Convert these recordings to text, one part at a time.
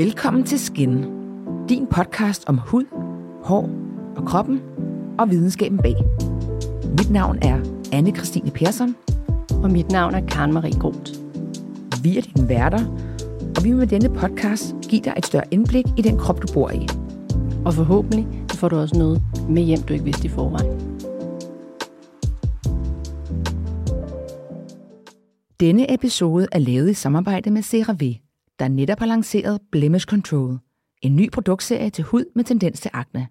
Velkommen til Skin, din podcast om hud, hår og kroppen og videnskaben bag. Mit navn er anne Christine Persson. Og mit navn er Karen Marie Groth. Vi er dine værter, og vi vil med denne podcast give dig et større indblik i den krop, du bor i. Og forhåbentlig får du også noget med hjem, du ikke vidste i forvejen. Denne episode er lavet i samarbejde med CeraVe, der netop har lanceret Blemish Control, en ny produktserie til hud med tendens til akne.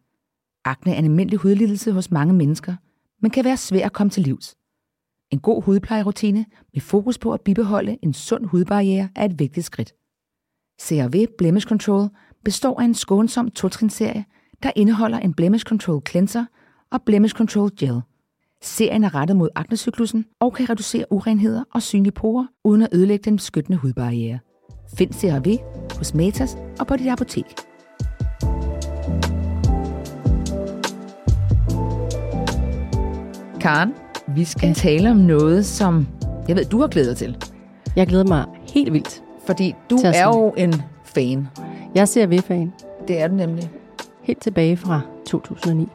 Akne er en almindelig hudlidelse hos mange mennesker, men kan være svær at komme til livs. En god hudplejerutine med fokus på at bibeholde en sund hudbarriere er et vigtigt skridt. CeraVe Blemish Control består af en skånsom totrinserie, der indeholder en Blemish Control Cleanser og Blemish Control Gel. Serien er rettet mod aknecyklusen og kan reducere urenheder og synlige porer, uden at ødelægge den beskyttende hudbarriere. Find CeraVe hos Matas og på dit apotek. Karen, vi skal ja. tale om noget, som jeg ved, du har glædet dig til. Jeg glæder mig helt vildt. Fordi du er jo en fan. Jeg ser V-fan. Det er du nemlig. Helt tilbage fra 2009.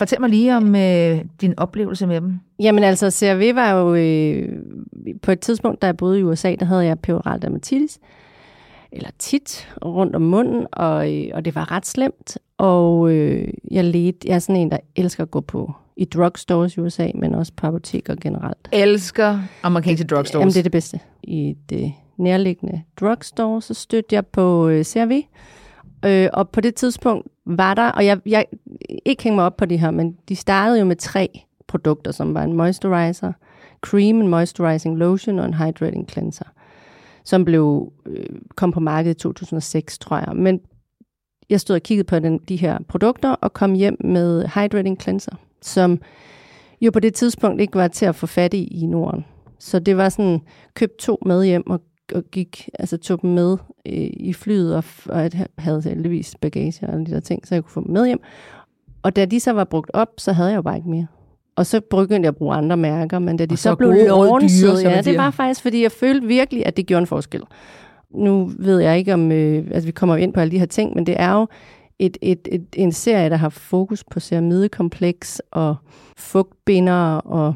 Fortæl mig lige om øh, din oplevelse med dem. Jamen altså, CRV var jo øh, på et tidspunkt, da jeg boede i USA, der havde jeg peroral dermatitis, eller tit, rundt om munden, og, øh, og det var ret slemt. Og øh, jeg ledte, jeg er sådan en, der elsker at gå på i drugstores i USA, men også på apoteker generelt. Elsker amerikanske drugstores. Jamen, det er det bedste. I det nærliggende drugstore, så stødte jeg på øh, CRV. Øh, og på det tidspunkt var der, og jeg, jeg ikke hænge mig op på det her, men de startede jo med tre produkter, som var en moisturizer, cream, en moisturizing lotion og en hydrating cleanser, som blev øh, kom på markedet i 2006, tror jeg. Men jeg stod og kiggede på den, de her produkter og kom hjem med hydrating cleanser, som jo på det tidspunkt ikke var til at få fat i i Norden. Så det var sådan, køb to med hjem og, og gik, altså tog dem med øh, i flyet, og, og jeg havde heldigvis bagage og alle de der ting, så jeg kunne få dem med hjem. Og da de så var brugt op, så havde jeg jo bare ikke mere. Og så begyndte jeg at bruge andre mærker, men da de så, så blev lånset, ja, det var faktisk, fordi jeg følte virkelig, at det gjorde en forskel. Nu ved jeg ikke, om øh, altså, vi kommer ind på alle de her ting, men det er jo et, et, et, en serie, der har fokus på ceramidekompleks og fugtbinder og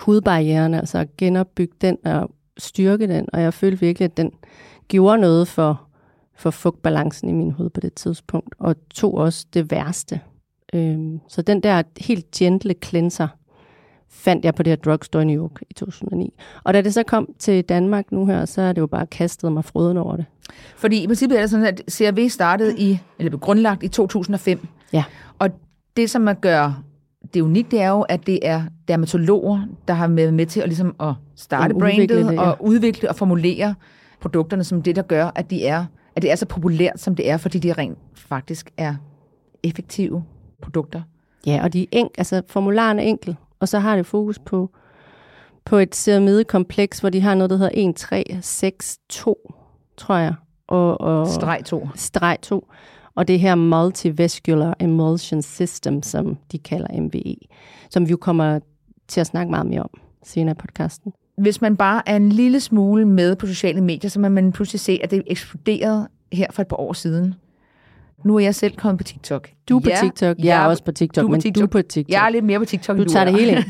hudbarrieren, altså at genopbygge den og styrke den. Og jeg følte virkelig, at den gjorde noget for, for fugtbalancen i min hud på det tidspunkt, og tog også det værste. Øhm, så den der helt gentle cleanser, fandt jeg på det her drugstore i New York i 2009. Og da det så kom til Danmark nu her, så er det jo bare kastet mig froden over det. Fordi i princippet er det sådan, at CRV startede i, eller blev grundlagt i 2005. Ja. Og det, som man gør det unikke, det er jo, at det er dermatologer, der har været med til at, ligesom at starte brandet det, ja. og udvikle og formulere produkterne som det, der gør, at, de er, at det er så populært, som det er, fordi de rent faktisk er effektive produkter. Ja, og de er enk, altså formularen er enkel, og så har det fokus på, på et ceramidekompleks, hvor de har noget, der hedder 1, 3, 6, 2, tror jeg. Og, og streg 2. Streg 2. Og det her Multivascular Emulsion System, som de kalder MVE, som vi jo kommer til at snakke meget mere om senere i podcasten. Hvis man bare er en lille smule med på sociale medier, så man, man pludselig se, at det eksploderede her for et par år siden. Nu er jeg selv kommet på TikTok. Du er på ja, TikTok, jeg, jeg er også på TikTok, du men TikTok. du er på TikTok. Jeg er lidt mere på TikTok, du, du tager det hele ind.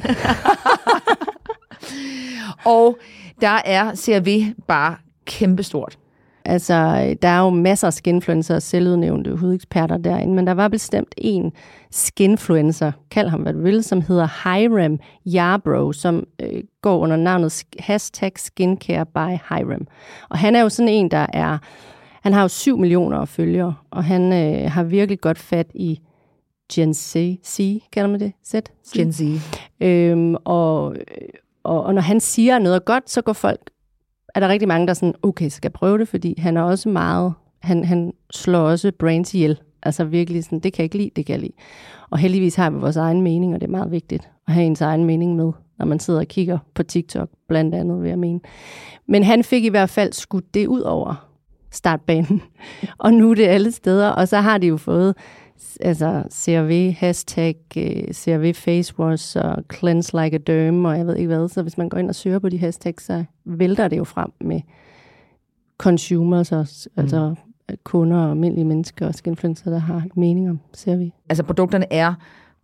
og der er CRV bare kæmpestort. Altså, der er jo masser af skinfluencer og selvudnævnte hudeksperter derinde, men der var bestemt en skinfluencer, kald ham hvad du vil, som hedder Hiram Yarbrough, som øh, går under navnet hashtag skincare by Hiram. Og han er jo sådan en, der er han har jo 7 millioner følgere, og han øh, har virkelig godt fat i Gen Z, C, kalder man det? Z? Gen Z. Øhm, og, og, og når han siger noget godt, så går folk, er der rigtig mange, der er sådan, okay, skal jeg prøve det, fordi han er også meget, han, han slår også brains ihjel. Altså virkelig sådan, det kan jeg ikke lide, det kan jeg lide. Og heldigvis har vi vores egen mening, og det er meget vigtigt at have ens egen mening med, når man sidder og kigger på TikTok, blandt andet vil jeg mene. Men han fik i hvert fald skudt det ud over startbanen. og nu er det alle steder, og så har de jo fået altså CRV, hashtag CRV face wash og cleanse like a derm, og jeg ved ikke hvad. Så hvis man går ind og søger på de hashtags, så vælter det jo frem med consumers, også, mm. altså kunder og almindelige mennesker og skinfluencer, der har mening om CRV. Altså produkterne er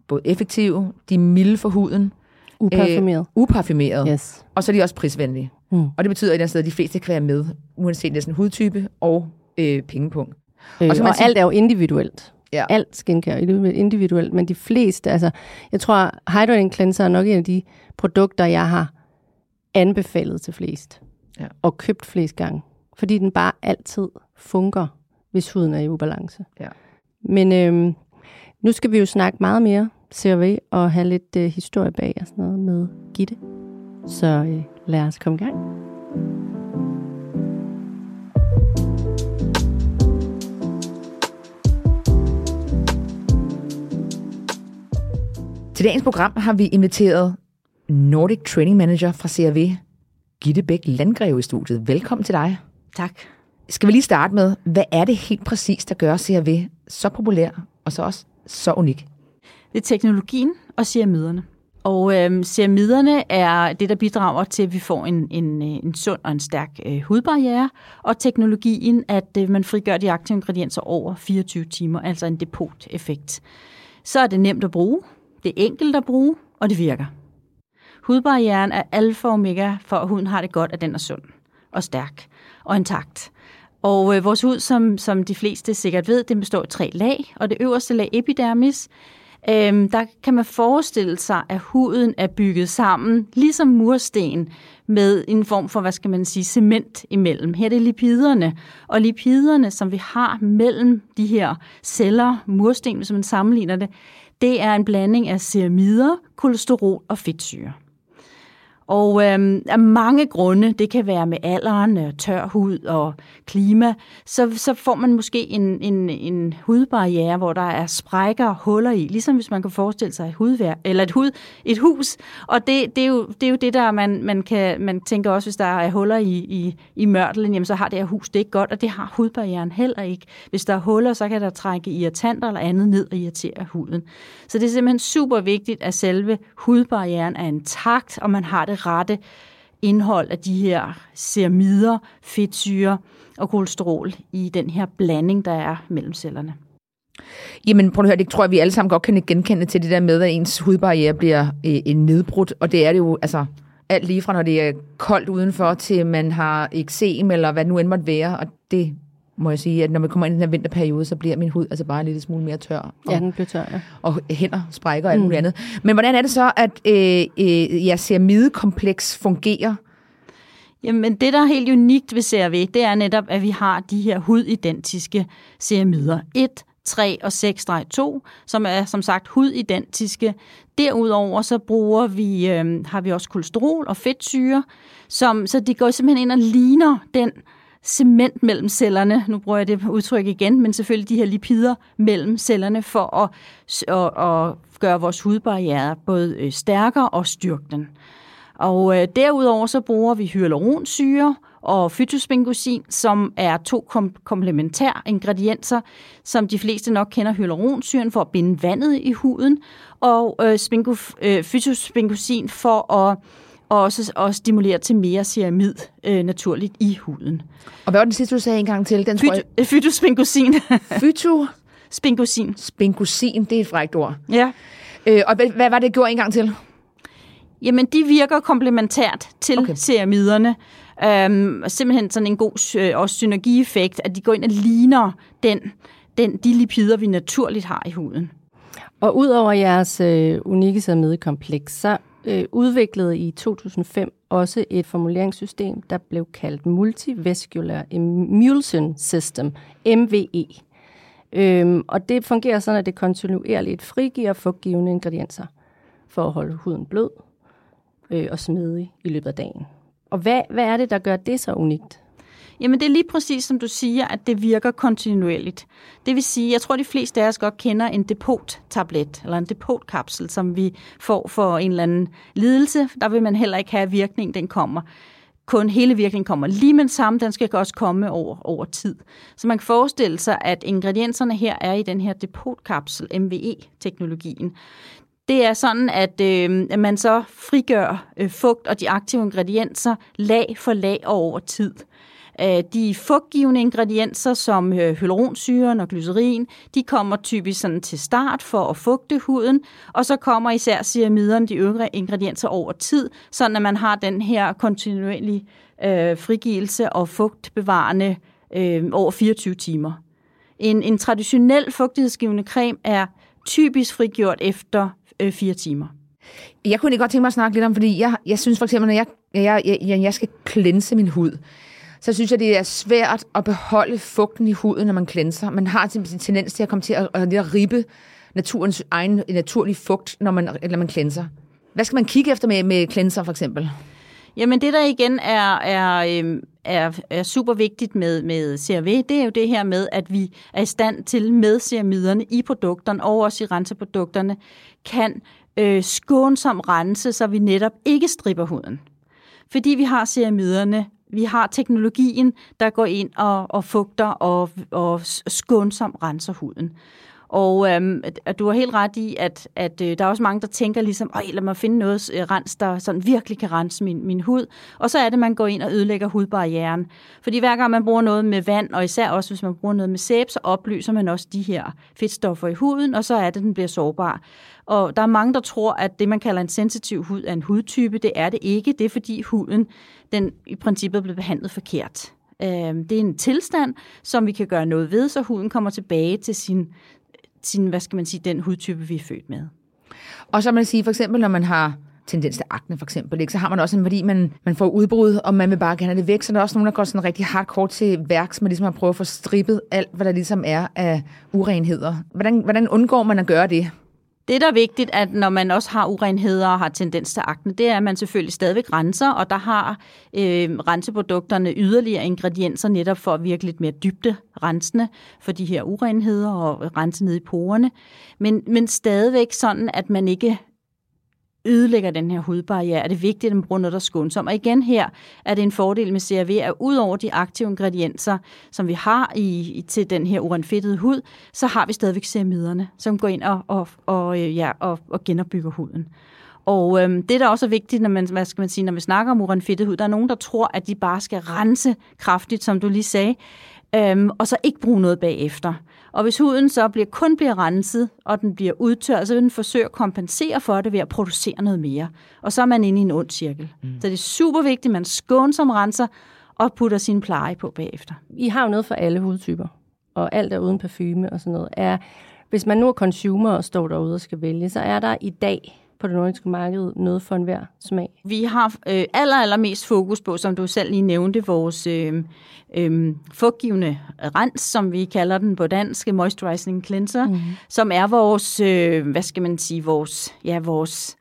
både effektive, de er milde for huden, Uparfumeret. Øh, uparfumeret. Yes. Og så er de også prisvenlige. Mm. Og det betyder at de fleste kan være med, uanset næsten hudtype og øh, pengepunkt. Øh, og, så og sige, alt er jo individuelt. Ja. Alt skincare individuelt, men de fleste, altså, jeg tror, Hydrating Cleanser er nok en af de produkter, jeg har anbefalet til flest. Ja. Og købt flest gange. Fordi den bare altid fungerer, hvis huden er i ubalance. Ja. Men øhm, nu skal vi jo snakke meget mere CRV og have lidt øh, historie bag og sådan noget med Gitte. Så øh, lad os komme i gang. Til dagens program har vi inviteret Nordic Training Manager fra CRV, Gitte Bæk Landgreve i studiet. Velkommen til dig. Tak. Skal vi lige starte med, hvad er det helt præcis, der gør CRV så populær og så også så unik? Det er teknologien og ceramiderne. Og øhm, ceramiderne er det, der bidrager til, at vi får en, en, øh, en sund og en stærk øh, hudbarriere. Og teknologien, at øh, man frigør de aktive ingredienser over 24 timer, altså en depot-effekt. Så er det nemt at bruge, det er enkelt at bruge, og det virker. Hudbarrieren er alfa og omega for, at huden har det godt, at den er sund og stærk og intakt. Og øh, vores hud, som, som de fleste sikkert ved, den består af tre lag, og det øverste lag epidermis, øh, der kan man forestille sig, at huden er bygget sammen, ligesom mursten, med en form for, hvad skal man sige, cement imellem. Her er det lipiderne, og lipiderne, som vi har mellem de her celler, mursten, hvis man sammenligner det, det er en blanding af ceramider, kolesterol og fedtsyre. Og øhm, af mange grunde, det kan være med alderen, øh, tør hud og klima, så, så får man måske en, en, en hudbarriere, hvor der er sprækker og huller i, ligesom hvis man kan forestille sig et, hudvær, eller et, hud, et hus. Og det, det, er jo, det er jo det, der man, man, kan, man tænker også, hvis der er huller i, i, i mørtelen, jamen så har det her hus det ikke godt, og det har hudbarrieren heller ikke. Hvis der er huller, så kan der trække irritanter eller andet ned og irritere huden. Så det er simpelthen super vigtigt, at selve hudbarrieren er intakt, og man har det rette indhold af de her ceramider, fedtsyre og kolesterol i den her blanding, der er mellem cellerne. Jamen, prøv at høre, det tror jeg, vi alle sammen godt kan genkende til det der med, at ens hudbarriere bliver øh, en nedbrudt, og det er det jo, altså, alt lige fra når det er koldt udenfor, til man har eksem, eller hvad nu end måtte være, og det må jeg sige, at når vi kommer ind i den her vinterperiode, så bliver min hud altså bare en lille smule mere tør. Og, Ja, den bliver tør, ja. og hænder sprækker og alt muligt andet. Men hvordan er det så, at øh, øh, jeres ceramidekompleks fungerer? Jamen, det, der er helt unikt ved CRV, det er netop, at vi har de her hudidentiske ceramider. 1, 3 og 6-2, som er som sagt hudidentiske. Derudover så bruger vi, øh, har vi også kolesterol og fedtsyre, som, så de går simpelthen ind og ligner den cement mellem cellerne, nu bruger jeg det udtryk igen, men selvfølgelig de her lipider mellem cellerne for at, at, at gøre vores hudbarriere både øh, stærkere og styrke den. Og øh, derudover så bruger vi hyaluronsyre og fytospingosin, som er to kom- komplementære ingredienser, som de fleste nok kender hyaluronsyren for at binde vandet i huden, og øh, spingo- øh, fytospingosin for at og også at stimulere til mere ceramid øh, naturligt i huden. Og hvad var den sidste, du sagde en gang til? Den tror jeg, Fyt- øh, fytospingosin. fyto Spingosin. spingosin, det er et frækt ord. Ja. Øh, og hvad, hvad var det, det gjorde en gang til? Jamen, de virker komplementært til Okay. okay. ceramiderne. Øhm, og simpelthen sådan en god øh, også synergieffekt, at de går ind og ligner den, den, de lipider, vi naturligt har i huden. Og udover jeres øh, unikke ceramidekompleks, så øh, udviklede I 2005 også et formuleringssystem, der blev kaldt Multivascular Emulsion System, MVE. Øhm, og det fungerer sådan, at det kontinuerligt frigiver fugtgivende ingredienser for at holde huden blød øh, og smidig i løbet af dagen. Og hvad, hvad er det, der gør det så unikt? Jamen, det er lige præcis som du siger, at det virker kontinuerligt. Det vil sige, jeg tror, de fleste af os godt kender en depot-tablet, eller en depotkapsel, som vi får for en eller anden lidelse. Der vil man heller ikke have, at virkningen den kommer kun hele virkningen kommer lige med samme, den skal også komme over, over tid. Så man kan forestille sig, at ingredienserne her er i den her depotkapsel, MVE-teknologien. Det er sådan, at, øh, at man så frigør øh, fugt og de aktive ingredienser lag for lag over tid. Øh, Øh, de fugtgivende ingredienser som øh, hyaluronsyren og glycerin, de kommer typisk sådan til start for at fugte huden, og så kommer især ceramiderne, de øvrige ingredienser over tid, sådan at man har den her kontinuerlige øh, frigivelse og fugtbevarende øh, over 24 timer. En, en traditionel fugtighedsgivende creme er typisk frigjort efter øh, 4 timer. Jeg kunne ikke godt tænke mig at snakke lidt om, fordi jeg, jeg synes for eksempel, når jeg, jeg, jeg, jeg skal klænse min hud, så synes jeg, det er svært at beholde fugten i huden, når man klænser. Man har en tendens til at komme til at, at, at ribbe naturens egen naturlige fugt, når man, når man klænser. Hvad skal man kigge efter med, med cleanser for eksempel? Jamen det der igen er, er, øhm, er, er super vigtigt med, med CRV, det er jo det her med, at vi er i stand til med ceramiderne i produkterne og også i renseprodukterne, kan øh, skånsomt rense, så vi netop ikke stripper huden. Fordi vi har ceramiderne vi har teknologien, der går ind og, og fugter og, og skånsomt renser huden. Og øhm, at du har helt ret i, at, at øh, der er også mange, der tænker ligesom, Øj, lad mig finde noget øh, rens, der sådan virkelig kan rense min, min hud. Og så er det, man går ind og ødelægger hudbarrieren. Fordi hver gang man bruger noget med vand, og især også hvis man bruger noget med sæbe, så oplyser man også de her fedtstoffer i huden, og så er det, den bliver sårbar. Og der er mange, der tror, at det, man kalder en sensitiv hud, er en hudtype. Det er det ikke. Det er, fordi huden den i princippet bliver behandlet forkert. Øhm, det er en tilstand, som vi kan gøre noget ved, så huden kommer tilbage til sin, sin hvad skal man sige, den hudtype, vi er født med. Og så man sige, for eksempel, når man har tendens til akne for eksempel, ikke? så har man også en værdi, man, man får udbrud, og man vil bare gerne have det væk. Så der er også nogen, der går sådan rigtig hardcore til værks, man ligesom har prøvet at få strippet alt, hvad der ligesom er af urenheder. Hvordan, hvordan undgår man at gøre det? Det, der er vigtigt, at når man også har urenheder og har tendens til akne, det er, at man selvfølgelig stadigvæk renser, og der har øh, renseprodukterne yderligere ingredienser netop for at virke lidt mere dybde rensende for de her urenheder og rense ned i porerne. Men, men stadigvæk sådan, at man ikke ødelægger den her hudbarriere, er det vigtigt, at man bruger noget, der er skånsomt. Og igen her er det en fordel med CRV, at ud over de aktive ingredienser, som vi har i, til den her urenfættede hud, så har vi stadigvæk ceramiderne, som går ind og, og, og, øh, ja, og, og genopbygger huden. Og øhm, det, der også er vigtigt, når man, hvad skal man sige, når vi snakker om urenfættet hud, der er nogen, der tror, at de bare skal rense kraftigt, som du lige sagde, øhm, og så ikke bruge noget bagefter. Og hvis huden så bliver, kun bliver renset, og den bliver udtørret, så vil den forsøge at kompensere for det ved at producere noget mere. Og så er man inde i en ond cirkel. Mm. Så det er super vigtigt, at man skånsomt renser og putter sin pleje på bagefter. I har jo noget for alle hudtyper, og alt er uden parfume og sådan noget. Er, hvis man nu er consumer og står derude og skal vælge, så er der i dag på det nordiske marked noget for enhver smag? Vi har øh, aller, aller mest fokus på, som du selv lige nævnte, vores øh, øh, fugtgivende rens, som vi kalder den på dansk, moisturizing cleanser, mm-hmm. som er vores, øh, hvad skal man sige, vores, ja, vores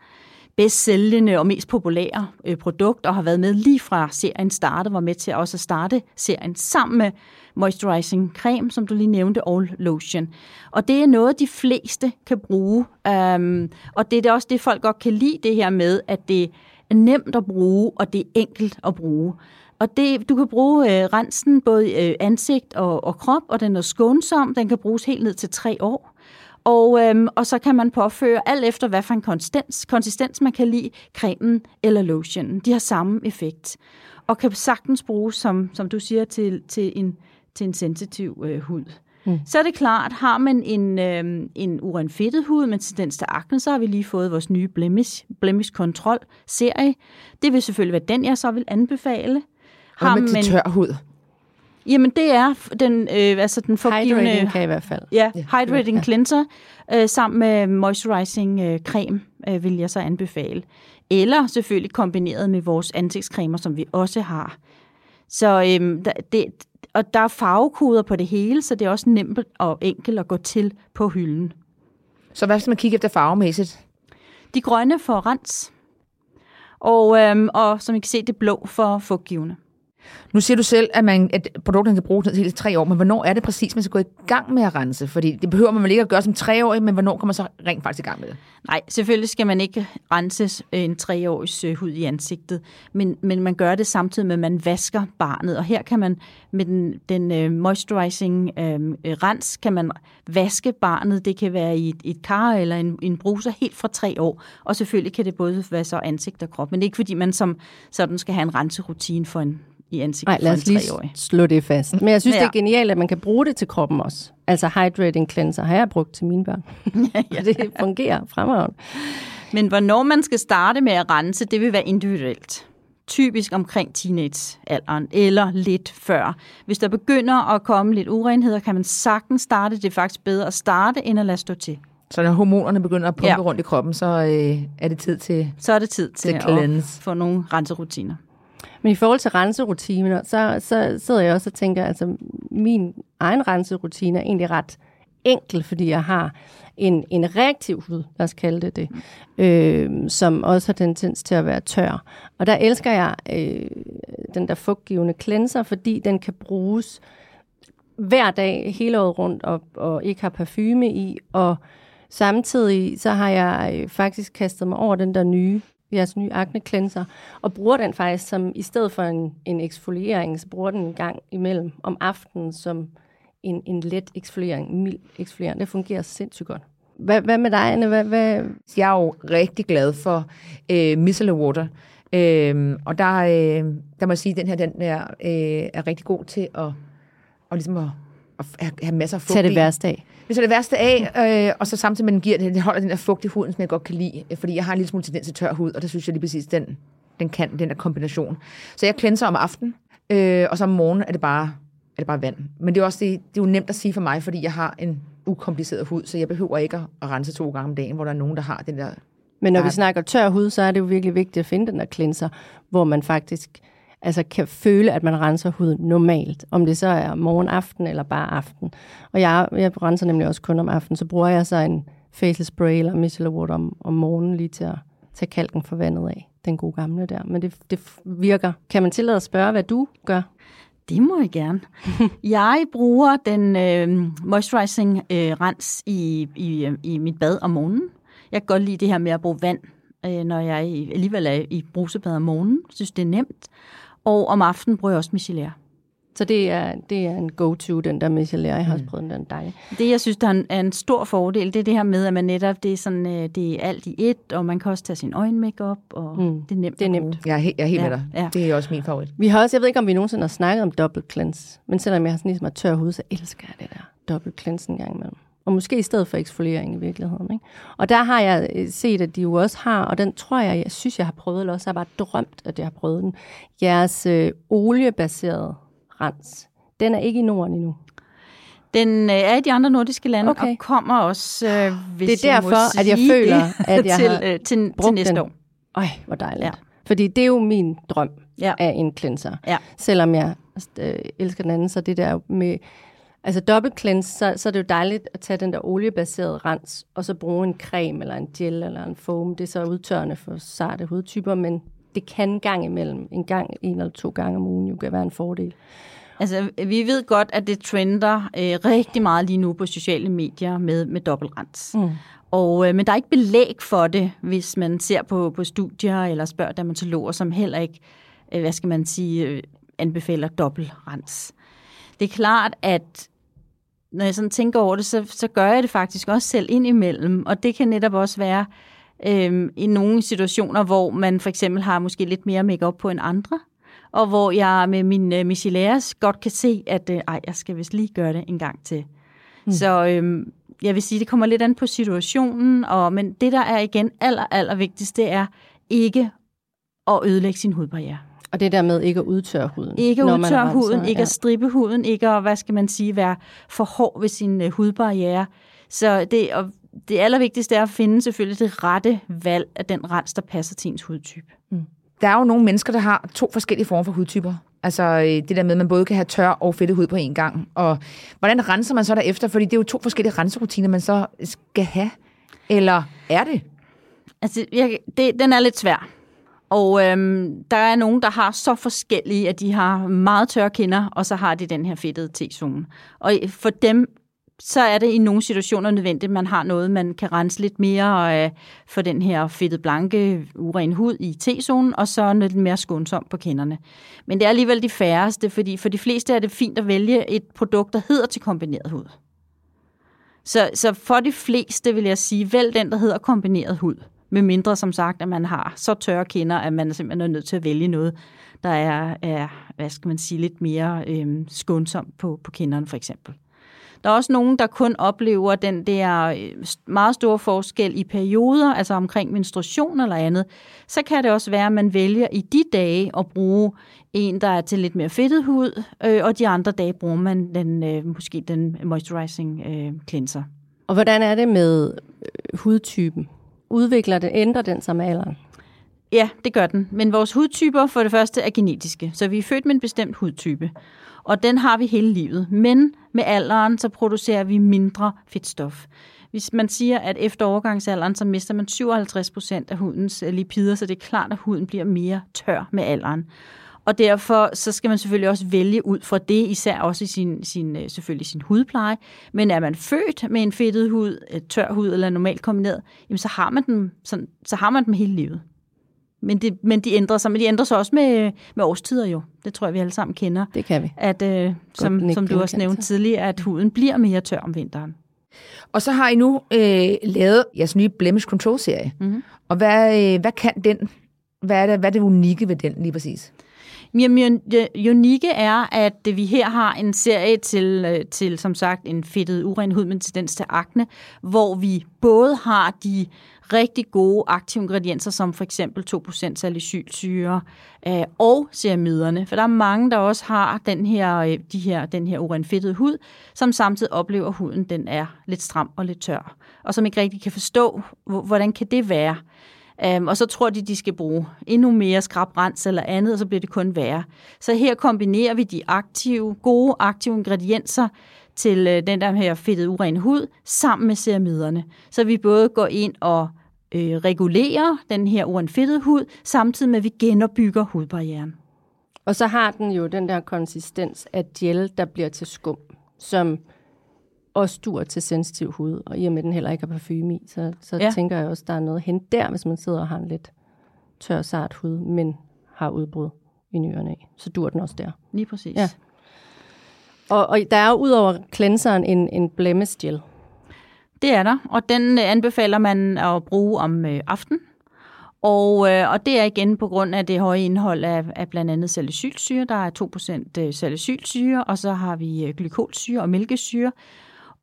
bedst sælgende og mest populære øh, produkt, og har været med lige fra serien startede, var med til også at starte serien sammen med moisturizing creme, som du lige nævnte, All Lotion. Og det er noget, de fleste kan bruge, øhm, og det er også det, folk godt kan lide, det her med, at det er nemt at bruge, og det er enkelt at bruge. Og det, du kan bruge øh, rensen både øh, ansigt og, og krop, og den er skånsom. Den kan bruges helt ned til tre år. Og, øhm, og så kan man påføre alt efter, hvad for en konsistens, konsistens man kan lide, cremen eller lotionen. De har samme effekt. Og kan sagtens bruges, som, som du siger, til, til, en, til en sensitiv øh, hud. Mm. Så er det klart, har man en, øh, en urenfættet hud med tendens til akne, så har vi lige fået vores nye Blemish, Blemish Control serie. Det vil selvfølgelig være den, jeg så vil anbefale. Har med man, tør hud? Jamen, det er den, øh, altså den forgivende... Hydrating kan i hvert fald. Ja, hydrating ja. cleanser øh, sammen med moisturizing øh, creme øh, vil jeg så anbefale. Eller selvfølgelig kombineret med vores ansigtscremer, som vi også har. Så øh, det, og der er farvekoder på det hele, så det er også nemt og enkelt at gå til på hylden. Så hvad skal man kigge efter farvemæssigt? De grønne for rens, og, øhm, og som I kan se, det blå for fugtgivende. Nu siger du selv, at, man, at produkterne kan bruges til tre år, men hvornår er det præcis, man skal gå i gang med at rense? Fordi det behøver man vel ikke at gøre som tre år, men hvornår kommer man så rent faktisk i gang med det? Nej, selvfølgelig skal man ikke rense øh, en treårig hud i ansigtet, men, men man gør det samtidig med, at man vasker barnet. Og her kan man med den, den uh, moisturizing uh, rens, kan man vaske barnet. Det kan være i et, et kar eller en, en bruser helt fra tre år. Og selvfølgelig kan det både være så ansigt og krop, men det er ikke fordi, man som sådan skal have en renserutine for en i ansigtet Nej, lad os lige slå det fast. Men jeg synes, ja. det er genialt, at man kan bruge det til kroppen også. Altså hydrating cleanser har jeg brugt til mine børn. ja, det fungerer fremragende. Men hvornår man skal starte med at rense, det vil være individuelt. Typisk omkring teenagealderen eller lidt før. Hvis der begynder at komme lidt urenheder, kan man sagtens starte. Det er faktisk bedre at starte, end at lade stå til. Så når hormonerne begynder at pumpe ja. rundt i kroppen, så øh, er det tid til Så er det tid til, til at få nogle renserutiner. Men i forhold til renserutiner, så, så sidder jeg også og tænker, altså min egen renserutine er egentlig ret enkel, fordi jeg har en, en reaktiv hud, lad os kalde det det, øh, som også har tendens til at være tør. Og der elsker jeg øh, den der fugtgivende cleanser, fordi den kan bruges hver dag hele året rundt og, og ikke har parfume i, og samtidig så har jeg øh, faktisk kastet mig over den der nye jeres nye acne cleanser, og bruger den faktisk som, i stedet for en, en eksfoliering, så bruger den en gang imellem om aftenen som en, en let eksfoliering, mild eksfoliering. Det fungerer sindssygt godt. Hvad, hvad med dig, Anne? Hvad, hvad? Jeg er jo rigtig glad for øh, micellar water. Øh, og der, øh, der må jeg sige, at den her den er, øh, er rigtig god til at, og ligesom at, at have masser af fugt Tag det værste af. Det er det værste af, øh, og så samtidig med, den giver det, holder den der fugt i huden, som jeg godt kan lide, fordi jeg har en lille smule tendens til tør hud, og der synes jeg lige præcis, den, den kan, den der kombination. Så jeg cleanser om aftenen, øh, og så om morgenen er det bare, er det bare vand. Men det er også det, det er jo nemt at sige for mig, fordi jeg har en ukompliceret hud, så jeg behøver ikke at rense to gange om dagen, hvor der er nogen, der har den der... Men når vi snakker tør hud, så er det jo virkelig vigtigt at finde den der cleanser, hvor man faktisk altså kan føle, at man renser huden normalt. Om det så er morgen, aften eller bare aften. Og jeg, jeg renser nemlig også kun om aftenen, så bruger jeg så en facial spray eller micellar water om, om morgenen lige til at tage kalken for vandet af. Den gode gamle der. Men det, det virker. Kan man tillade at spørge, hvad du gør? Det må jeg gerne. jeg bruger den øh, moisturizing øh, rens i, i, i mit bad om morgenen. Jeg kan godt lide det her med at bruge vand, øh, når jeg alligevel er i brusebad om morgenen. Jeg synes, det er nemt. Og om aftenen bruger jeg også micellar. Så det er, det er en go-to, den der micellar. Jeg har også mm. prøvet den dejlig. Det, jeg synes, der er en, er en stor fordel, det er det her med, at man netop, det er, sådan, øh, det er alt i et, og man kan også tage sin øjenmakeup, og mm. det er nemt. Det er nemt. Jeg er, he- jeg er helt ja. med dig. Ja. Det er også min favorit. Vi har også, jeg ved ikke, om vi nogensinde har snakket om double cleanse, men selvom jeg har sådan ligesom tør hud, så elsker jeg det der double cleanse en gang imellem. Og måske i stedet for eksfoliering i virkeligheden. Ikke? Og der har jeg øh, set, at de jo også har, og den tror jeg, jeg synes, jeg har prøvet, eller også har bare drømt, at jeg har prøvet den. Jeres øh, oliebaserede rens, den er ikke i Norden endnu. Den øh, er i de andre nordiske lande okay. og kommer også, øh, hvis Det er derfor, at jeg føler, at jeg til, øh, til, til næste den. år. Øj, hvor dejligt. Ja. Fordi det er jo min drøm ja. af en cleanser. Ja. Selvom jeg øh, elsker den anden, så det der med Altså dobbelt cleanse, så, så er det jo dejligt at tage den der oliebaserede rens, og så bruge en creme eller en gel eller en foam. Det er så udtørrende for sarte hudtyper, men det kan gang imellem, en gang, en eller to gange om ugen, jo kan være en fordel. Altså, vi ved godt, at det trender øh, rigtig meget lige nu på sociale medier med, med dobbeltrens. Mm. Og, øh, men der er ikke belæg for det, hvis man ser på, på studier eller spørger dermatologer, som heller ikke, øh, hvad skal man sige, øh, anbefaler dobbeltrens. Det er klart, at når jeg sådan tænker over det, så, så gør jeg det faktisk også selv indimellem, og det kan netop også være øh, i nogle situationer, hvor man for eksempel har måske lidt mere makeup på end andre, og hvor jeg med min øh, micellæres godt kan se, at øh, ej, jeg skal vist lige gøre det en gang til. Mm. Så øh, jeg vil sige, det kommer lidt an på situationen, og, men det, der er igen aller, aller vigtigst, det er ikke at ødelægge sin hudbarriere. Og det der med ikke at udtørre huden. Ikke at udtørre huden, ikke ja. at stribe huden, ikke at, hvad skal man sige, være for hård ved sin uh, hudbarriere. Så det, og det allervigtigste er at finde selvfølgelig det rette valg af den rens, der passer til ens hudtype. Mm. Der er jo nogle mennesker, der har to forskellige former for hudtyper. Altså øh, det der med, at man både kan have tør og fedtet hud på en gang. Og hvordan renser man så derefter? Fordi det er jo to forskellige renserutiner, man så skal have. Eller er det? Altså, jeg, det, den er lidt svær. Og øhm, der er nogen, der har så forskellige, at de har meget tørre kinder, og så har de den her fedtede T-zone. Og for dem så er det i nogle situationer nødvendigt, at man har noget, man kan rense lidt mere øh, for den her fedtede blanke, uren hud i T-zonen, og så lidt mere skånsomt på kinderne. Men det er alligevel de færreste, fordi for de fleste er det fint at vælge et produkt, der hedder til kombineret hud. Så, så for de fleste vil jeg sige, vælg den, der hedder kombineret hud. Med mindre som sagt, at man har så tørre kinder, at man simpelthen er nødt til at vælge noget, der er, er hvad skal man sige, lidt mere øh, skånsomt på, på kinderne for eksempel. Der er også nogen, der kun oplever den der øhm, meget store forskel i perioder, altså omkring menstruation eller andet. Så kan det også være, at man vælger i de dage at bruge en, der er til lidt mere fedtet hud, øh, og de andre dage bruger man den, øh, måske den moisturizing øh, cleanser. Og hvordan er det med øh, hudtypen? Udvikler det, ændrer den sig med alderen? Ja, det gør den. Men vores hudtyper for det første er genetiske, så vi er født med en bestemt hudtype og den har vi hele livet. Men med alderen, så producerer vi mindre fedtstof. Hvis man siger, at efter overgangsalderen, så mister man 57 procent af hudens lipider, så det er klart, at huden bliver mere tør med alderen. Og derfor så skal man selvfølgelig også vælge ud fra det, især også i sin, sin, øh, selvfølgelig sin hudpleje. Men er man født med en fedtet hud, tør hud eller normalt kombineret, jamen så har man dem, sådan, så har man dem hele livet. Men, det, men de ændrer sig, men de ændrer sig også med, med årstider jo. Det tror jeg, vi alle sammen kender. Det kan vi. At, øh, som, som du også nævnte tidligere, at huden bliver mere tør om vinteren. Og så har I nu øh, lavet jeres nye Blemish Control-serie. Mm-hmm. Og hvad, øh, hvad kan den? Hvad er, det, hvad er det unikke ved den lige præcis? Jamen, unikke er, at vi her har en serie til, øh, til som sagt, en fedtet uren hud med tendens til akne, hvor vi både har de rigtig gode aktive ingredienser, som for eksempel 2% salicylsyre øh, og ceramiderne. For der er mange, der også har den her, øh, de her, den her urenfedtede hud, som samtidig oplever, at huden den er lidt stram og lidt tør. Og som ikke rigtig kan forstå, hvordan kan det være. Um, og så tror de, de skal bruge endnu mere skrabrens eller andet, og så bliver det kun værre. Så her kombinerer vi de aktive, gode aktive ingredienser til øh, den der her fedtede uren hud, sammen med ceramiderne. Så vi både går ind og øh, regulerer den her urenfedtede hud, samtidig med at vi genopbygger hudbarrieren. Og så har den jo den der konsistens af gel, der bliver til skum, som også dur til sensitiv hud, og i og med den heller ikke har parfume i, så, så ja. tænker jeg også, der er noget hen der, hvis man sidder og har en lidt tør, sart hud, men har udbrud i nyerne af. Så dur den også der. Lige præcis. Ja. Og, og der er jo ud over cleanseren en, en blemish gel. Det er der, og den øh, anbefaler man at bruge om øh, aftenen. Og, øh, og det er igen på grund af det høje indhold af, af blandt andet salicylsyre. Der er 2% øh, salicylsyre, og så har vi øh, glykolsyre og mælkesyre.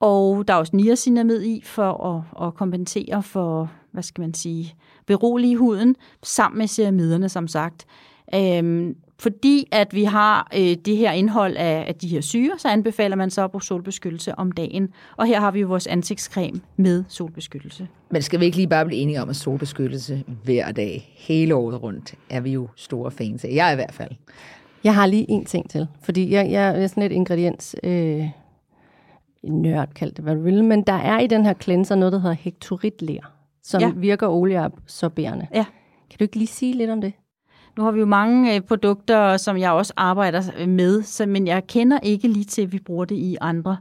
Og der er også niacinamid i for at, at kompensere for, hvad skal man sige, berolige huden, sammen med ceramiderne, som sagt. Øhm, fordi at vi har øh, det her indhold af, af de her syre, så anbefaler man så at bruge solbeskyttelse om dagen. Og her har vi jo vores ansigtscreme med solbeskyttelse. Men skal vi ikke lige bare blive enige om, at solbeskyttelse hver dag, hele året rundt, er vi jo store fans af. Jeg er i hvert fald. Jeg har lige en ting til, fordi jeg, jeg er sådan et ingrediens... Øh nørd, kald det hvad du vil, men der er i den her cleanser noget, der hedder hektoritler, som ja. virker olieabsorberende. Ja. Kan du ikke lige sige lidt om det? Nu har vi jo mange øh, produkter, som jeg også arbejder øh, med, så, men jeg kender ikke lige til, at vi bruger det i andre.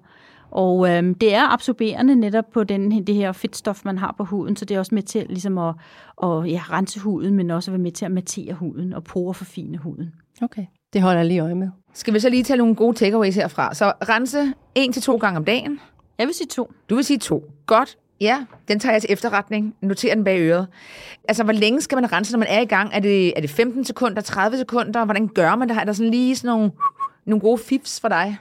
Og øhm, det er absorberende netop på den, det her fedtstof, man har på huden, så det er også med til ligesom at, at ja, rense huden, men også at være med til at matere huden og pore forfine huden. Okay, det holder jeg lige øje med. Skal vi så lige tage nogle gode takeaways herfra? Så rense en til to gange om dagen. Jeg vil sige to. Du vil sige to. Godt. Ja, den tager jeg til efterretning. Noter den bag øret. Altså, hvor længe skal man rense, når man er i gang? Er det, er det 15 sekunder, 30 sekunder? Hvordan gør man det? Er der sådan lige sådan nogle, nogle gode fifs for dig?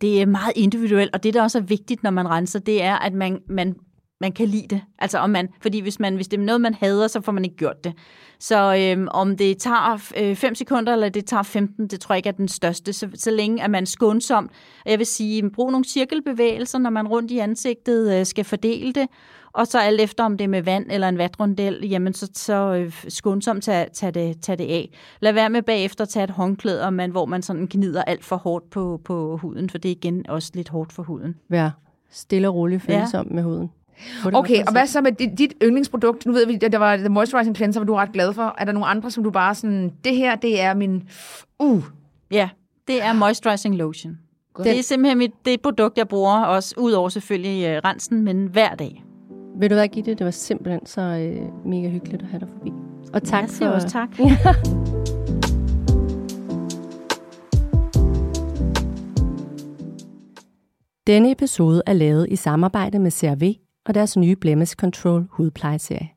Det er meget individuelt, og det, der også er vigtigt, når man renser, det er, at man, man, man kan lide det. Altså, om man, fordi hvis, man, hvis det er noget, man hader, så får man ikke gjort det. Så øhm, om det tager 5 øh, sekunder, eller det tager 15, det tror jeg ikke er den største. Så, så længe er man skånsom. Jeg vil sige, brug nogle cirkelbevægelser, når man rundt i ansigtet øh, skal fordele det. Og så alt efter, om det er med vand eller en vatrundel, jamen så, så øh, skånsomt tage, tage, det, tage det af. Lad være med bagefter at tage et håndklæde, og man, hvor man sådan gnider alt for hårdt på, på huden, for det er igen også lidt hårdt for huden. Vær stille og roligt følsom ja. med huden. Okay, og hvad så med dit, dit yndlingsprodukt? Nu ved vi, at der var The Moisturizing Cleanser, hvor du er ret glad for. Er der nogle andre, som du bare sådan, det her, det er min, uh, Ja, det er moisturizing lotion. Det er simpelthen mit, det produkt, jeg bruger også, ud over selvfølgelig uh, rensen, men hver dag. Vil du hvad, Gitte? Det var simpelthen så øh, mega hyggeligt at have dig forbi. Og tak jeg siger for... også tak. Denne episode er lavet i samarbejde med CRV og deres nye Blemish Control hudplejeserie.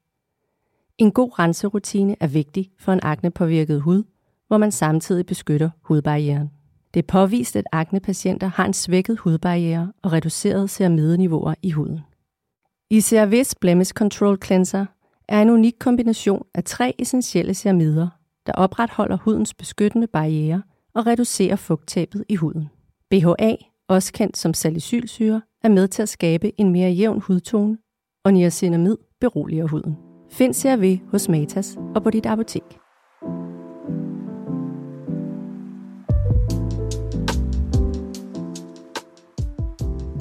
En god renserutine er vigtig for en aknepåvirket hud, hvor man samtidig beskytter hudbarrieren. Det er påvist, at aknepatienter har en svækket hudbarriere og reduceret ceramideniveauer i huden. I CRV's Blemish Control Cleanser er en unik kombination af tre essentielle ceramider, der opretholder hudens beskyttende barriere og reducerer fugttabet i huden. BHA, også kendt som salicylsyre, er med til at skabe en mere jævn hudtone, og niacinamid beroliger huden. Find CRV hos Matas og på dit apotek.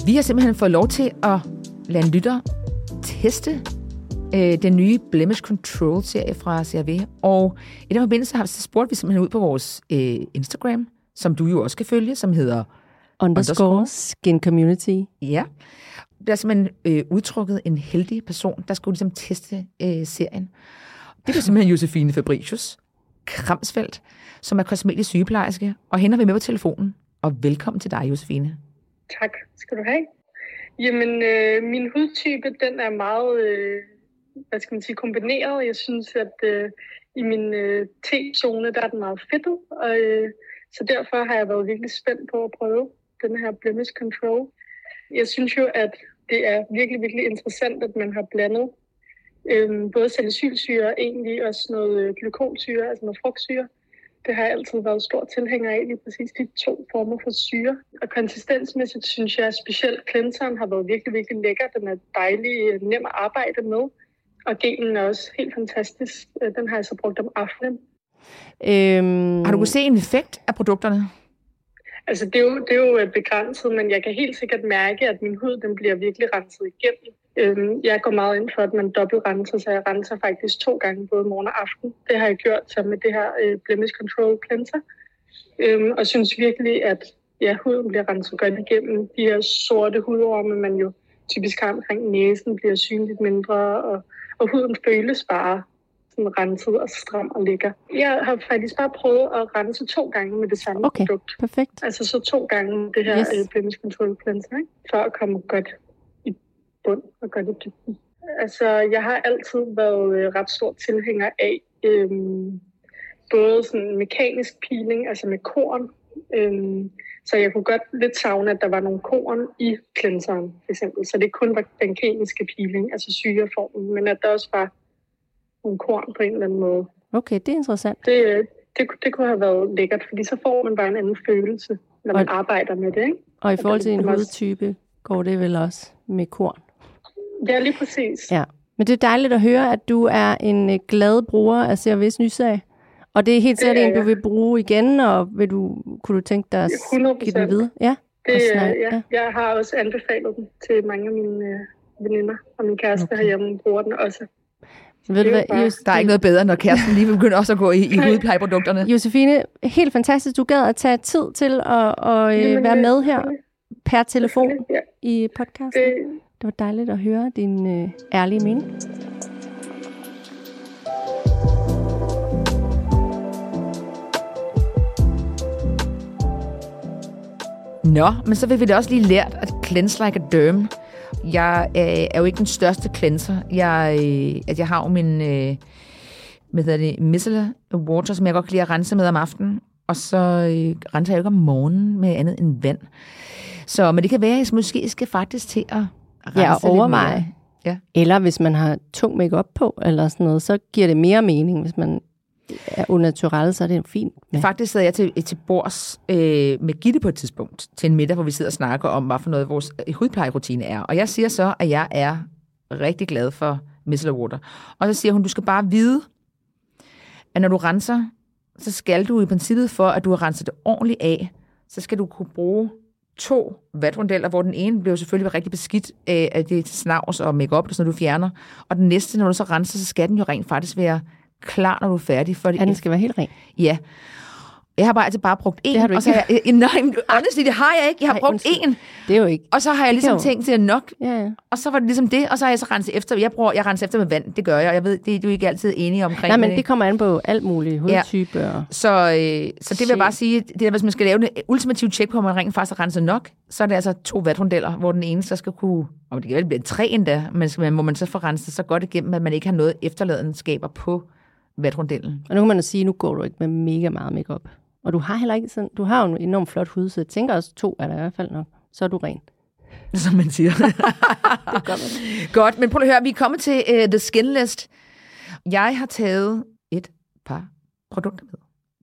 Vi har simpelthen fået lov til at lade en lytter teste øh, den nye Blemish Control-serie fra CRV. Og i den forbindelse har vi så spurgt vi simpelthen ud på vores øh, Instagram, som du jo også kan følge, som hedder Underscore Skin Community. Ja. Der er simpelthen øh, udtrykket en heldig person, der skulle ligesom teste øh, serien. Det er simpelthen Josefine Fabricius Kramsfeldt, som er kosmetisk sygeplejerske, og hende har vi med på telefonen. Og velkommen til dig, Josefine. Tak skal du have. Jamen, øh, min hudtype, den er meget, øh, hvad skal man sige, kombineret. Jeg synes, at øh, i min øh, T-zone, der er den meget fedtet, og øh, så derfor har jeg været virkelig spændt på at prøve den her blemish control. Jeg synes jo, at det er virkelig, virkelig interessant, at man har blandet øh, både salicylsyre og egentlig også noget øh, glykolsyre, altså noget frugtsyre. Det har jeg altid været stor tilhænger af, lige præcis de to former for syre. Og konsistensmæssigt synes jeg, at specielt cleanseren har været virkelig, virkelig lækker. Den er dejlig, øh, nem at arbejde med. Og gelen er også helt fantastisk. Øh, Den har jeg så brugt om aftenen. Øhm, Har du kunnet se en effekt af produkterne? Altså, det er, jo, det er jo øh, begrænset, men jeg kan helt sikkert mærke, at min hud den bliver virkelig renset igennem. Øhm, jeg går meget ind for, at man dobbeltrenser, så jeg renser faktisk to gange, både morgen og aften. Det har jeg gjort sammen med det her øh, Blemish Control Cleanser. Øhm, og synes virkelig, at ja, huden bliver renset godt igennem. De her sorte hudorme, man jo typisk har omkring næsen, bliver synligt mindre, og, og huden føles bare sådan renset og stram og lækker. Jeg har faktisk bare prøvet at rense to gange med det samme Okay, produkt. perfekt. Altså så to gange det her Yes. Blemish Control Cleanser, ikke? for at komme godt i bund og godt i dybden. Altså, jeg har altid været øh, ret stor tilhænger af øhm, både sådan mekanisk peeling, altså med korn. Øhm, så jeg kunne godt lidt savne, at der var nogle korn i cleanseren, for eksempel. Så det kun var den kemiske peeling, altså syreformen, men at der også var nogle korn på en eller anden måde. Okay, det er interessant. Det, øh, det, kunne- det kunne have været lækkert, fordi så får man bare en anden følelse, når man Og- arbejder med det. Ikke? Og i forhold til det en er også- hudtype går det vel også med korn. Ja, lige præcis. Ja. Men det er dejligt at høre, at du er en øh, glad bruger af CRV's nysag. Og det er helt Det sikkert er en, du vil bruge igen, og vil du, kunne du tænke dig at 100%. give den videre? Ja, Det, snak, ja, jeg har også anbefalet den til mange af mine øh, veninder, og min kæreste okay. herhjemme bruger den også. Ved du hvad, jo bare- Jos- Der er ikke noget bedre, når kæresten lige begynder også at gå i, i hudplejeprodukterne. Josefine, helt fantastisk, du gad at tage tid til at, at øh, Jamen, være øh, med her per telefon Ja, i podcasten. det, Det var dejligt at høre din øh, ærlige mening. Nå, men så vil vi da også lige lært at cleanse like a derm. Jeg øh, er jo ikke den største cleanser. Jeg, øh, at jeg har jo min øh, hvad hedder det, micellar water, som jeg godt kan lide at rense med om aftenen. Og så øh, renser jeg jo ikke om morgenen med andet end vand. Så, men det kan være, at jeg måske skal faktisk til at rense Ja, og overveje. Ja. Eller hvis man har tung makeup på, eller sådan noget, så giver det mere mening. Hvis man er unnatural, så er det jo fint. Ja. Faktisk sad jeg til, til bords øh, med Gitte på et tidspunkt til en middag, hvor vi sidder og snakker om, hvad for noget vores øh, hudplejerutine er. Og jeg siger så, at jeg er rigtig glad for micellar water. Og så siger hun, du skal bare vide, at når du renser, så skal du i princippet for, at du har renset det ordentligt af, så skal du kunne bruge to vatrundeller, hvor den ene blev selvfølgelig rigtig beskidt af, af det snavs og makeup og sådan noget, du fjerner. Og den næste, når du så renser, så skal den jo rent faktisk være klar, når du er færdig. For Ja, den skal være helt ren. Ja. Jeg har bare altså bare brugt én. har du og så har jeg, nej, men honestly, det har jeg ikke. Jeg har Ej, brugt én. Det er jo ikke... Og så har jeg ligesom Jo. tænkt, det er nok. Ja, ja. Og så var det ligesom det, og så har jeg så renset efter. Jeg bruger, jeg renser efter med vand, det gør jeg. Jeg ved, det er du ikke altid enige omkring. Nej, men det. det kommer an på alt muligt. Hudtype og... Så, øh, så det vil jeg bare sige, det er, hvis man skal lave et ultimativt tjek på, om man rent faktisk har renset nok, så er det altså to vatrundeller, hvor den ene så skal kunne, og det kan vel blive tre endda, men skal man, må man så få renset så godt igennem, at man ikke har noget efterladenskaber på vatrundellen. Og nu kan man jo sige, nu går du ikke med mega meget makeup. Og du har heller ikke sådan, du har jo en enormt flot hud, så jeg tænker også, to er der i hvert fald nok. Så er du ren. Som man siger. Det man. godt, men prøv at høre, vi er kommet til uh, The Skin List. Jeg har taget et par produkter med,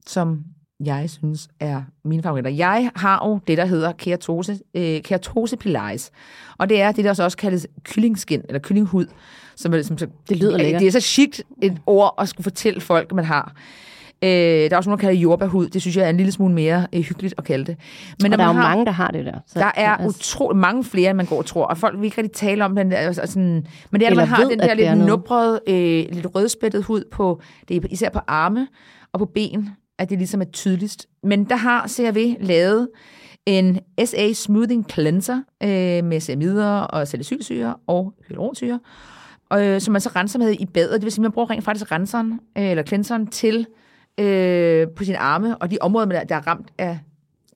som jeg synes er mine favoritter. Jeg har jo det, der hedder keratose, øh, keratose pilaris. Og det er det, der så også kaldes kyllingskin, eller kyllinghud. Som er, som, så, Det lyder lækkert. Det er så chikt et ord at skulle fortælle folk, man har. Øh, der er også nogen, der kalder jordbærhud. Det synes jeg er en lille smule mere øh, hyggeligt at kalde det. Men Og der er jo har, mange, der har det der. Så, der er altså, utrolig mange flere, end man går og tror. Og folk vil ikke rigtig tale om den der. Altså sådan, men det er, at man har ved, den der er lidt nubrede, øh, lidt rødspættet hud på, det er især på arme og på ben, at det ligesom er tydeligst. Men der har CRV lavet en SA Smoothing Cleanser øh, med ceramider og salicylsyre og hyaluronsyre, øh, som man så renser med i badet. Det vil sige, at man bruger rent faktisk renseren, øh, eller cleanseren til øh, på sine arme, og de områder, der, der er ramt af,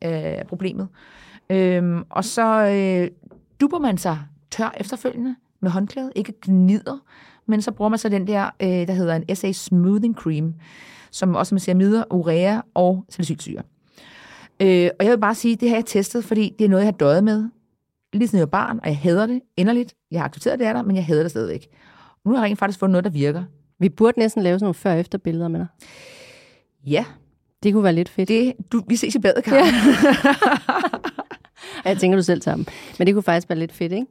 af problemet. Øh, og så øh, duber man sig tør efterfølgende med håndklædet, ikke gnider, men så bruger man så den der, øh, der hedder en SA Smoothing Cream, som også med ceramider, urea og salicylsyre. Øh, og jeg vil bare sige, det har jeg testet, fordi det er noget, jeg har døjet med, lige siden jeg var barn, og jeg hader det inderligt. Jeg har accepteret, det er der, men jeg hader det stadigvæk. Nu har jeg rent faktisk fundet noget, der virker. Vi burde næsten lave sådan nogle før-efter billeder med dig. Ja, Det kunne være lidt fedt. det, du, vi ses i badet, Karen. Jeg tænker, du selv tager dem. Men det kunne faktisk være lidt fedt, ikke?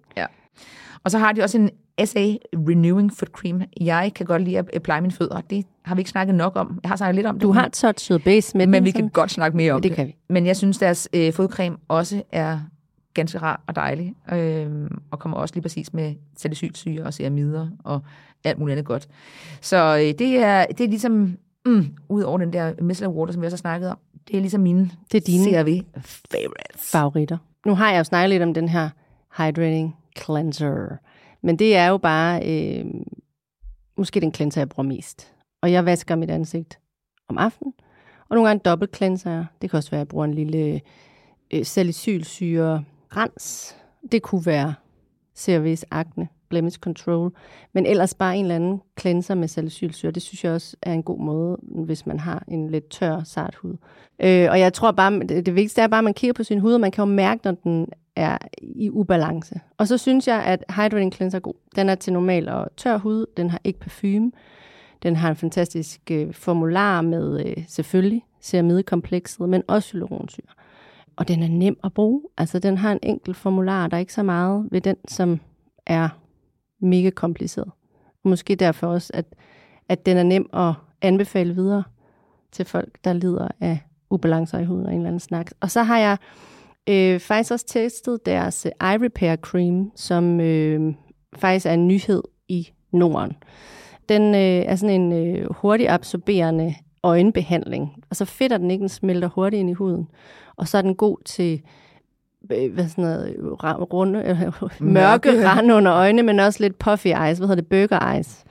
Og så har de også en SA Renewing Foot Cream. Jeg kan godt lide at pleje mine fødder. Det har vi ikke snakket nok om. Jeg har snakket lidt om det. Du har touchet base med men den, vi sådan. kan godt snakke mere om Ja, det kan vi. Men jeg synes, deres øh, fodcreme også er ganske rar og dejlig, øh, og kommer også lige præcis med salicylsyre og ceramider og alt muligt andet godt. Så øh, det, er, det er ligesom, mm, ud over den der micellar water, som vi også har snakket om, det er ligesom mine Det er dine CRV favorites. favoritter. Nu har jeg jo snakket lidt om den her Hydrating Cleanser. Men det er jo bare øh, måske den cleanser, jeg bruger mest. Og jeg vasker mit ansigt om aftenen. Og nogle gange dobbelt cleanser jeg. Det kan også være, at jeg bruger en lille øh, salicylsyre rens. Det kunne være CRV's Acne, Blemish Control. Men ellers bare en eller anden cleanser med salicylsyre. Det synes jeg også er en god måde, hvis man har en lidt tør, sart hud. Øh, og jeg tror bare, det, det vigtigste er bare, at man kigger på sin hud, og man kan jo mærke, når den er i ubalance. Og så synes jeg, at Hydrating Cleanser er god. Den er til normal og tør hud. Den har ikke parfume. Den har en fantastisk øh, formular med øh, selvfølgelig ceramidekomplekset, men også hyaluronsyre. Og den er nem at bruge. Altså, den har en enkelt formular. Der er ikke så meget ved den, som er mega kompliceret. Måske derfor også, at, at den er nem at anbefale videre til folk, der lider af ubalancer i huden og en eller anden snak. Og så har jeg øh, faktisk også testet deres øh, Eye Repair Cream, som øh, faktisk er en nyhed i Norden. Den øh, er sådan en øh, hurtigt absorberende øjenbehandling, og så fedter den ikke, den smelter hurtigt ind i huden. Og så er den god til hvad sådan noget, ra- runde, øh, mørke rand under øjnene, men også lidt puffy eyes, hvad hedder det, burger eyes.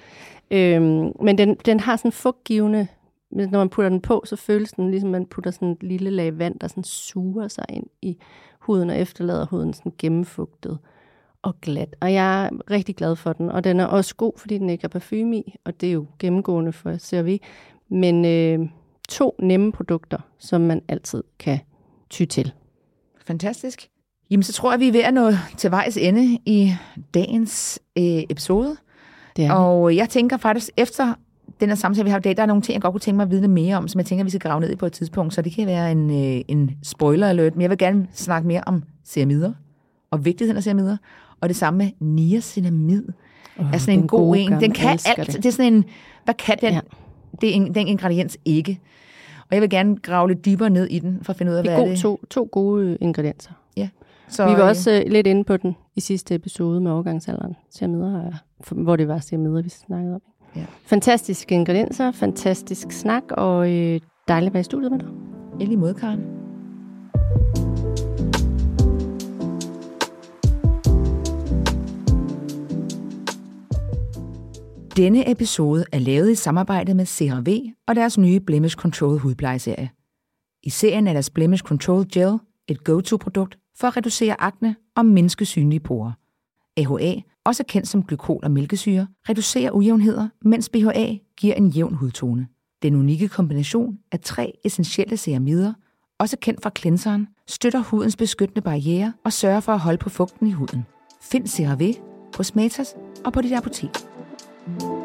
Øhm, men den, den har sådan fugtgivende, når man putter den på, så føles den ligesom, man putter sådan et lille lag vand, der sådan suger sig ind i huden og efterlader huden sådan gennemfugtet og glat. Og jeg er rigtig glad for den, og den er også god, fordi den ikke har parfume i, og det er jo gennemgående for CRV. Men øh, to nemme produkter, som man altid kan ty til. Fantastisk. Jamen, så tror jeg, vi er ved at nå til vejs ende i dagens øh, episode. Det er Og jeg tænker faktisk, efter den her samtale, vi har i dag, der er nogle ting, jeg godt kunne tænke mig at vide mere om, som jeg tænker, vi skal grave ned i på et tidspunkt. Så det kan være en, øh, en spoiler alert, men jeg vil gerne snakke mere om ceramider og vigtigheden af ceramider. Og det samme med niacinamid oh, er sådan en god en. Den kan alt. Det. Det. er sådan en, hvad kan den, ja. det er en, den ingrediens ikke? Og jeg vil gerne grave lidt dybere ned i den, for at finde ud af, Det hvad er er det. to, to gode ingredienser. Ja. Så, vi var også øh, lidt inde på den i sidste episode med overgangsalderen, ceramider, hvor det var ceramider, vi snakkede om. Ja. Fantastiske ingredienser, fantastisk snak, og øh, dejligt at være i studiet med dig. I lige måde, Karen. Denne episode er lavet i samarbejde med CeraVe og deres nye Blemish Control hudplejeserie. I serien er deres Blemish Control Gel et go-to-produkt for at reducere akne og mindske synlige porer. AHA, også kendt som glykol og mælkesyre, reducerer ujævnheder, mens BHA giver en jævn hudtone. Den unikke kombination af tre essentielle ceramider, også kendt fra cleanseren, støtter hudens beskyttende barriere og sørger for at holde på fugten i huden. Find CeraVe på Matas og på dit apotek. Thank you